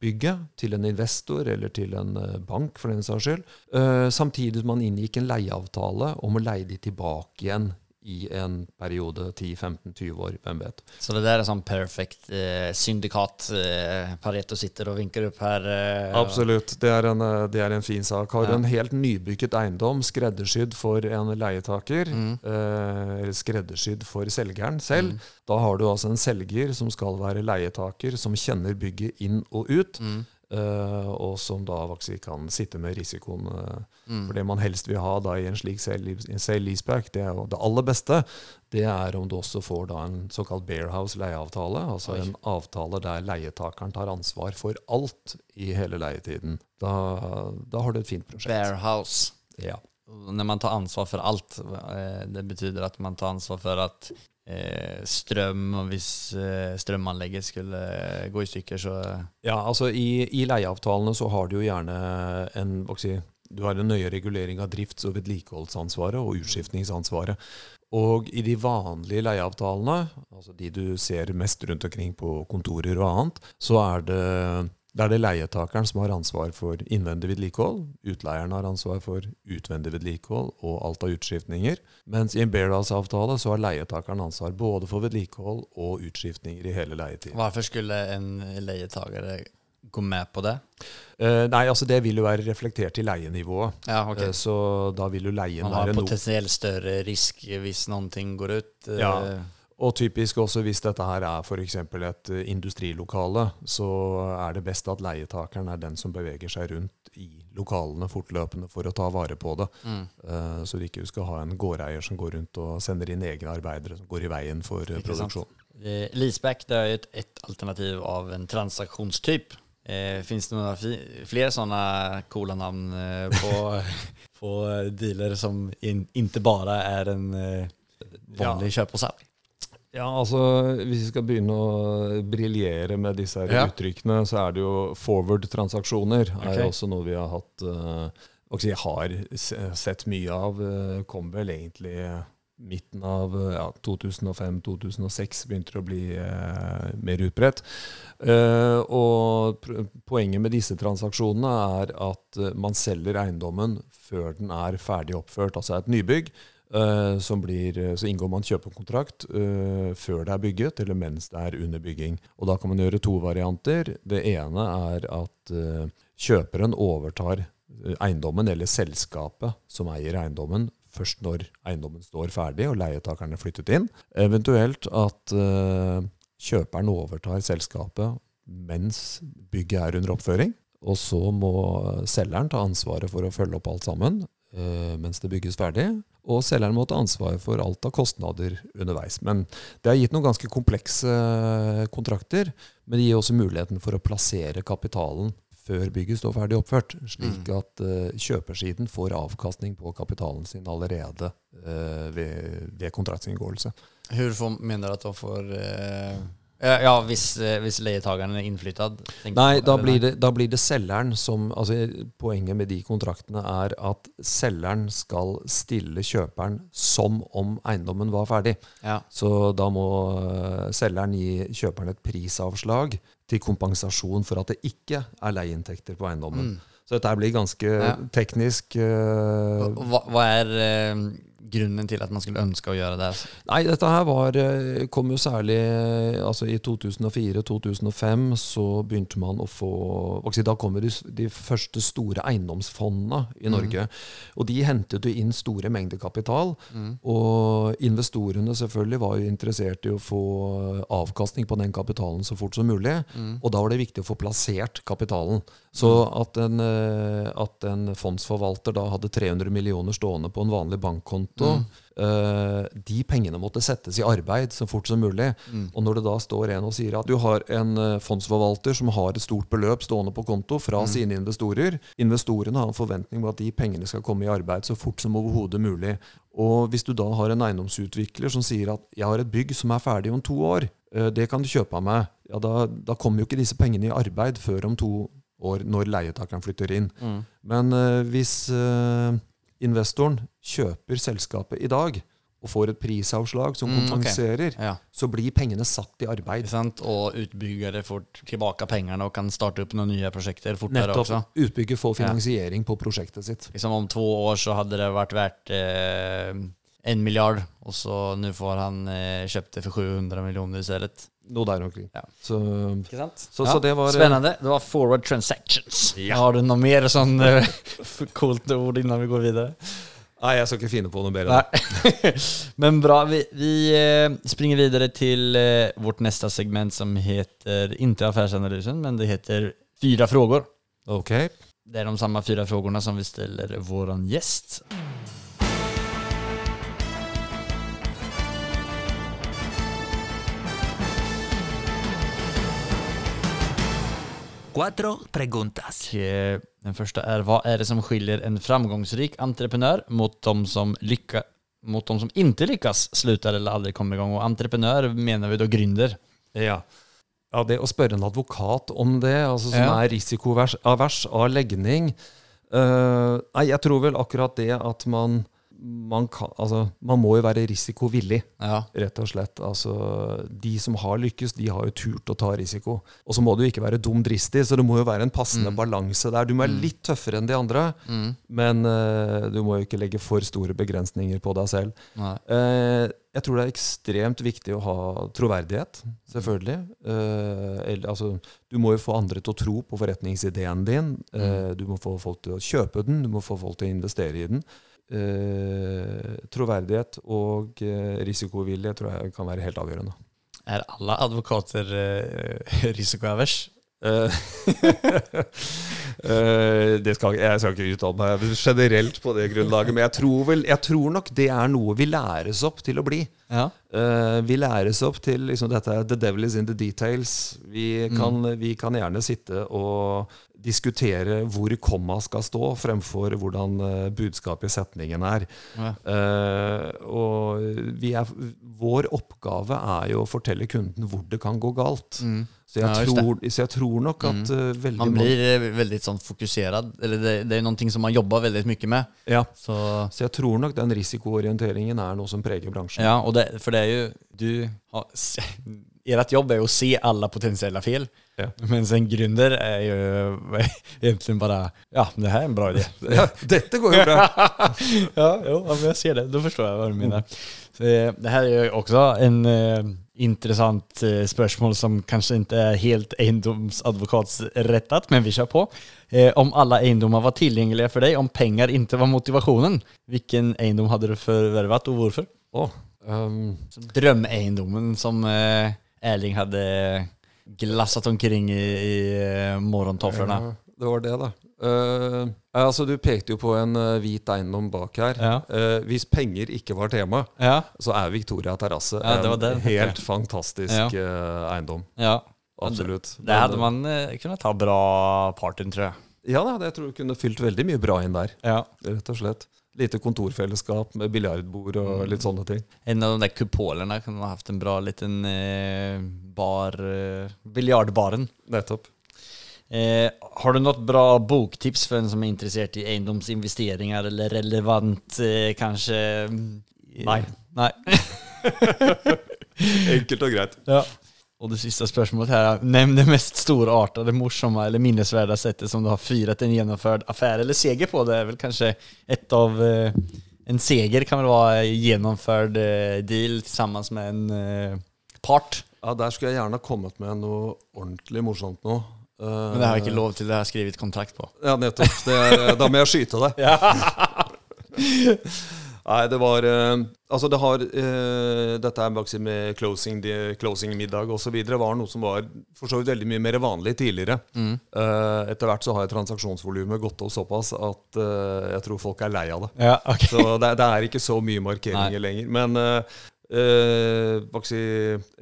bygget, til en investor eller til en eh, bank, for den saks skyld. Eh, samtidig som man inngikk en leieavtale om å leie de tilbake igjen i en periode 10-15-20 år. Hvem vet. Så det der er sånn perfekt eh, syndikat? Eh, Pareto sitter og vinker opp her? Eh, Absolutt. Det er, en, eh, det er, en, fin sak. Har du ja. en helt nybygget eiendom skreddersydd for en leietaker, mm. eh, eller skreddersydd for selgeren selv, mm. da har du altså en selger som skal være leietaker, som kjenner bygget inn og ut. Mm. Uh, og som da faktisk kan sitte med risikoen. Uh, mm. For det man helst vil ha da i en slik sale leaseback, det er jo det aller beste, det er om du også får da en såkalt Bearhouse leieavtale. Altså Oi. en avtale der leietakeren tar ansvar for alt i hele leietiden. Da, da har du et fint prosjekt. Bearhouse. Ja. När man tar ansvar för allt, eh, det betyder att man tar ansvar för att eh, strøm og hvis eh, strømanlegget skulle gå i stykker, så Ja, altså i, i leieavtalene så har du jo gjerne en si, Du har en nøye regulering av drifts- og vedlikeholdsansvaret og utskiftningsansvaret. Og i de vanlige leieavtalene, altså de du ser mest rundt omkring på kontorer og annet, så er det da er det leietakeren som har ansvar for innvendig vedlikehold. Utleieren har ansvar for utvendig vedlikehold og alt av utskiftninger. Mens i en Bairdals-avtale så har leietakeren ansvar både for vedlikehold og utskiftninger i hele leietiden. Hvorfor skulle en leietaker gå med på det? Eh, nei, altså det vil jo være reflektert i leienivået. Ja, okay. Eh, så da vil jo leien Man har være noe potensielt større risk hvis noen ting går ut. eh, Ja. Og typisk også hvis dette her er f.eks. et eh, industrilokale, så er det best at leietakeren er den som beveger seg rundt i lokalene fortløpende for å ta vare på det. Mm. Uh, Så du ikke skal ha en gårdeier som går rundt og sender inn egne arbeidere som går i veien for eh, produksjon. Eh, Leaseback det er jo et, et alternativ av en transaksjonstyp. Eh, Fins det noen flere sånne coola navn eh, på, <laughs> på dealer som in, ikke bare er en eh, vanlig kjøp og salg? Ja, altså Hvis vi skal begynne å briljere med disse her Ja. uttrykkene, så er det jo forward-transaksjoner. Ok. er også noe vi har hatt uh, jeg har sett mye av. Uh, kom vel egentlig midten av eh, ja, 2005-2006 begynte det å bli eh, mer utbredt. Eh, og poenget med disse transaksjonene er at man selger eiendommen før den er ferdig oppført, altså et nybygg. Eh, som blir, eh, så inngår man kjøpekontrakt uh, før det er bygget, eller mens det er under bygging. Og Da kan man gjøre to varianter. Det ene er at uh, kjøperen overtar eiendommen, eller selskapet som eier eiendommen, først når eiendommen står ferdig og leietakerne er flyttet inn. Eventuelt at uh, kjøperen overtar selskapet mens bygget er under oppføring. Og så må selgeren ta ansvaret for å følge opp alt sammen mens det bygges ferdig. Og selgeren må ta ansvaret for alt av kostnader underveis. Men det har gitt noen ganske komplekse eh, kontrakter. Men det gir også muligheten for å plassere kapitalen før bygget står ferdig oppført, slik Mm. at uh, kjøpersiden får avkastning på kapitalen sin allerede uh, ved, ved kontraktsinngåelse. Hvorfor mener du at de får eh, ja, ja, hvis, eh, hvis leietageren er innflyttet? Nei, da blir, det, da blir det selgeren som altså Poenget med de kontraktene er at selgeren skal stille kjøperen som om eiendommen var ferdig. Ja. Så da må eh, selgeren gi kjøperen et prisavslag til kompensasjon for at det ikke er leieinntekter på eiendommen. Mm. Så dette blir ganske Ja. teknisk. Uh, Hva, hva er eh, grunnen til at man skulle ønske å gjøre det? Nei, dette her var, eh, kom jo særlig eh, altså I 2004-2005 så begynte man å få si, Da kommer de, de første store eiendomsfondene i Norge. Og de hentet jo inn store mengder kapital. Og investorene selvfølgelig var jo interessert i å få avkastning på den kapitalen så fort som mulig. Og da var det viktig å få plassert kapitalen. Så at en, eh, at en fondsforvalter da hadde 300 millioner stående på en vanlig bankkonto, eh, de pengene måtte settes i arbeid så fort som mulig. Og når det da står en og sier at du har en eh, fondsforvalter som har et stort beløp stående på konto fra sine investorer, investorene har en forventning om at de pengene skal komme i arbeid så fort som overhodet mulig. Og hvis du da har en eiendomsutvikler som sier at jeg har et bygg som er ferdig om to år, uh, det kan du kjøpe av meg, ja, da, da kommer jo ikke disse pengene i arbeid før om to år, når leietakeren flytter inn. Men uh, hvis investoren kjøper selskapet i dag og får et prisavslag som Mm, okay. kompenserer, Ja. så blir pengene satt i arbeid. Og utbyggere får tilbake pengene og kan starte opp noen nye prosjekter fortere også. Nettopp. Utbygger får finansiering på prosjektet sitt. Liksom om to år så hadde det vært verdt eh, en miljard, og så nå får han eh, kjøpt det for 700 millioner i stedet. Noe der omkring. Ja. Så, Ikke sant? Så- så det var, eh, Spennende. Det var forward transactions. Har du noe mer sånn eh, <laughs> coolt ord innan vi går videre? nei, jeg skal ikke finne på noe bedre. <laughs> Men bra, vi, vi eh, springer videre til eh, vårt neste segment som heter, ikke Affærsanalysen, men det heter Fyra frågor. Ok. Det er de samme fyra frågorna som vi stiller vår gäst. Cuatro preguntas. Okay. Den første er hva er det som skiljer en framgångsrik entreprenør mot de som lykker mot de som ikke lykkes, slutter eller aldri kommer i gang? Og entreprenør mener vi da gründer. Ja. ja, det å spørre en advokat om det, altså som Ja. er risikoavers av legning uh, Nei, jeg tror vel akkurat det at man man, kan, altså, man må jo være risikovillig, Ja. rett og slett. Altså, de som har lykkes, de har jo turt å ta risiko. Og så må du ikke være dum dristig, så det må jo være en passende balanse der. Du må være litt tøffere enn de andre, men uh, du må jo ikke legge for store begrensninger på deg selv. Eh, jeg tror det er ekstremt viktig å ha troverdighet, selvfølgelig. Uh, eller, altså, du må jo få andre til å tro på forretningsideen din. Eh, du må få folk til å kjøpe den, du må få folk til å investere i den. Eh, troverdighet og eh, risikovilje tror jeg kan være helt avgjørende. Er alle advokater eh, <laughs> risikoavers? Eh, <laughs> eh, det skal, jeg skal ikke uttale meg generelt på det grunnlaget, men jeg tror, vel, jeg tror nok det er noe vi læres opp til å bli. Ja. Vi læres opp til liksom dette The devil is in the details. Vi kan, vi kan gjerne sitte og diskutere hvor komma skal stå, fremfor hvordan eh, budskapet i setningen er. Ja. Uh, og vi er, vår oppgave er jo å fortelle kunden hvor det kan gå galt. Så, jeg Ja, tror, så jeg tror nok at mm. veldig Man blir eh, veldig sånn fokusert. Eller det, det er noe som man jobber veldig mye med. ja. Så, Så jeg tror nok den risikoorienteringen er noe som preger bransjen. ja, og det, for det er jo Du har <laughs> Ert jobb er jo å se alle potensielle fel. Ja. Mens en gründer er jo <laughs> egentlig bare Ja, det her er en bra idé. <laughs> Ja, dette går jo bra! <laughs> ja, jo, jeg ser det. Da forstår jeg hva du mener. Så, eh, det her er jo også en uh, interessant uh, spørsmål som kanskje ikke er helt eiendomsadvokatsrettet, men vi kjører på. Uh, om alle eiendommer var tilgjengelige for deg, om penger ikke var motivasjonen, hvilken eiendom hadde du forvervet, og hvorfor? Oh, um, Så Drømmeeiendommen som eh, Erling hadde glasset omkring i, i eh, morgentoflene. Ja, det var det, da. Uh, altså, du pekte jo på en uh, hvit eiendom bak her. Ja. Uh, hvis penger ikke var tema, Ja, så er Victoria terrasse Ja, det en det. helt fantastisk Ja. eiendom. ja. Absolutt. Det hadde man kunne ta bra partyn, tror jeg. Ja da, det tror jeg kunne fylt veldig mye bra inn der, Ja. rett og slett. Lite kontorfellesskap med biljardbord og litt sånne ting. En av de der kupolene kunne ha haft en bra liten eh, bar, eh, biljardbaren. Nettopp. Eh, har du noe bra boktips for en som er interessert i eiendomsinvesteringer, eller relevant eh, kanskje? mm, Nei. Nei. <laughs> <laughs> Enkelt og greit. Ja. Og det siste spørsmålet her er Nevn det mest storartede, morsomme eller minnesverdige settet som du har fyret en gjennomført affære eller seger på. Det er vel kanskje et av eh, En seger kan vel være gjennomført eh, deal sammen med en eh, part. Ja, Der skulle jeg gjerne ha kommet med noe ordentlig morsomt nå. Men det har jeg ikke lov til, det har jeg skrevet kontrakt på. Ja, nettopp. Det er, da må jeg skyte deg. Nei, det var eh, Altså, det har eh, Dette er faktisk med closing, de- closing-middag osv. var noe som var for så vidt veldig mye mer vanlig tidligere. Eh, etter hvert så har transaksjonsvolumet gått opp såpass at eh, jeg tror folk er lei av det. Ja, ok. Så det, det er ikke så mye markeringer lenger. Men uh,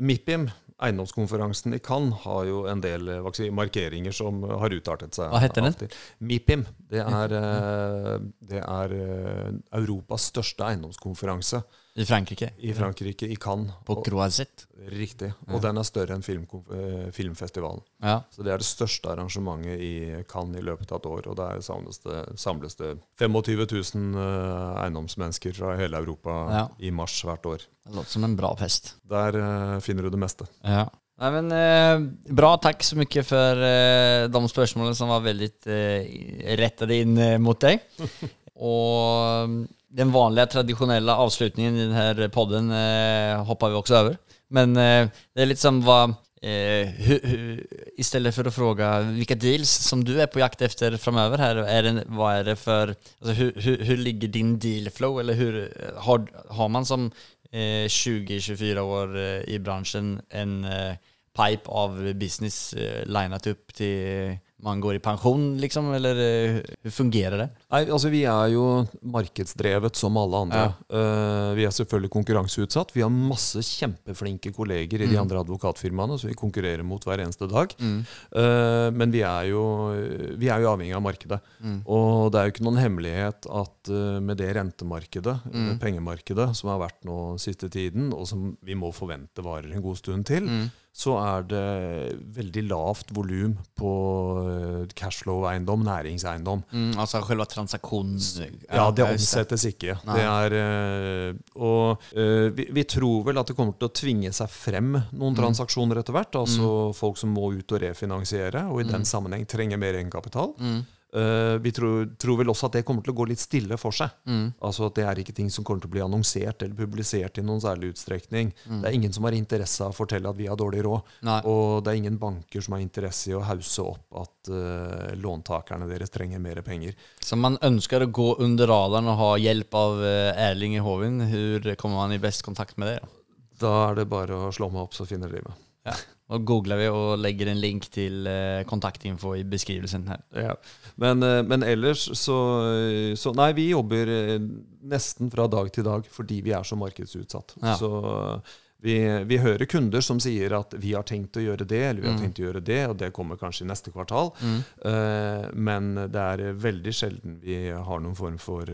MIPIM, eiendomskonferansen i Cannes, har jo en del eh, markeringer som har utartet seg. Hva heter den? MIPIM. Det er, eh, det er eh, Europas største eiendomskonferanse I Frankrike. i Frankrike, i Cannes. På Croisette. Riktig. Og den er større enn filmkonf- eh, filmfestivalen. Ja. Så det er det største arrangementet i Cannes i løpet av et år. Og der samles det, samles det 25 000 eh, eiendomsmennesker fra hele Europa Ja. i mars hvert år. Det låter som en bra fest. Der eh, finner du det meste. Ja. Nei, men, eh, bra, takk så mye for eh, de spørsmålene som var veldig eh, rettet inn mot deg. <laughs> Og den vanlige, tradisjonelle avslutningen i denne podden eh, hopper vi også over. Men eh, det er litt som hva eh, hu, hu, I stedet for å spørre hvilke deals som du er på jakt etter framover, her, er det, hva er det for altså, Hvordan ligger din dealflow? Eller hur, har, har man som eh, 20-24 år eh, i bransjen en eh, pipe av business eh, opp til man går i pensjon, liksom? Eller eh, hur fungerer det? Nei, altså Vi er jo markedsdrevet som alle andre. Ja. Uh, vi er selvfølgelig konkurranseutsatt. Vi har masse kjempeflinke kolleger i mm. de andre advokatfirmaene, så vi konkurrerer mot hver eneste dag. Mm. Uh, men vi er, jo, vi er, jo, avhengig av markedet. Mm. Og det er jo ikke noen hemmelighet at uh, med det rentemarkedet, mm. pengemarkedet, som har vært nå siste tiden, og som vi må forvente varer en god stund til, mm så er det veldig lavt volum på eh, cashflow-eiendom, næringseiendom. Mm, altså selve transaksjonen Ja, det omsettes ikke. Det er, eh, og eh, vi, vi, tror vel at det kommer til å tvinge seg frem noen mm. transaksjoner etter hvert. Altså mm. folk som må ut og refinansiere, og i den mm. sammenheng trenger mer egenkapital. Mm. Uh, vi tror, tror, vel også at det kommer til å gå litt stille for seg. Mm. Altså at Det er ikke ting som kommer til å bli annonsert eller publisert i noen særlig utstrekning. Mm. Det er ingen som har interesse av å fortelle at vi har dårlig råd. Nei. Og det er ingen banker som har interesse i å hause opp at uh, låntakerne deres trenger mer penger. Så man ønsker å gå under radaren og ha hjelp av uh, Erling i Hovin. Hvordan kommer man i best kontakt med det? Da er det bare å slå meg opp, så finner dere meg. Ja. Nå googler vi og legger en link til eh, kontaktinfo i beskrivelsen her. Ja. Men, eh, men, ellers så, så, Nei, vi jobber eh, nesten fra dag til dag fordi vi er så markedsutsatt. Ja. Så vi, vi, hører kunder som sier at 'vi har tenkt å gjøre det', eller 'vi har mm. tenkt å gjøre det', og det kommer kanskje i neste kvartal. Mm. Men det er veldig sjelden vi har noen form for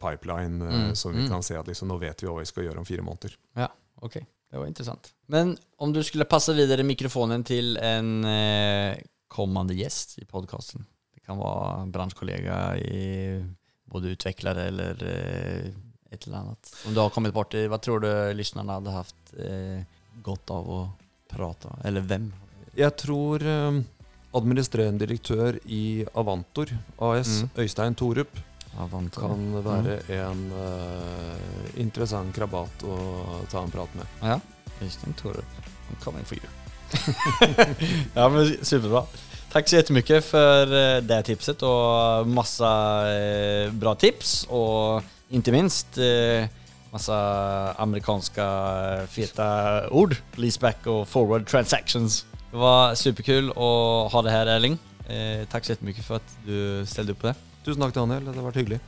pipeline mm. som vi mm. kan se at liksom, nå vet vi hva vi skal gjøre om fire måneder. Ja, ok. Det var intressant. Men om du skulle passe videre mikrofonen til en eh, kommende gjest i podkasten. Det kan være bransjekollega i både utviklere eller eh, et eller annet. Om du har kommet borti, hva tror du lytterne hadde hatt eh, godt av å prate Eller hvem? Jeg tror eh, administrerende direktør i Avantor AS, mm. Øystein Torup, Avantor. kan være en uh, interessant krabat å ta en prat med. Ja, Øystein Torup. I'm coming for you. ja, men superbra. Tack så jättemycket för eh, det tipset och massa eh, bra tips och inte minst massa amerikanska feta ord. Leaseback och forward transactions. Det var superkul att ha det här Erling. Tack så jättemycket för att du ställde upp på det. Tusen takk, Daniel. Det har vært hyggelig.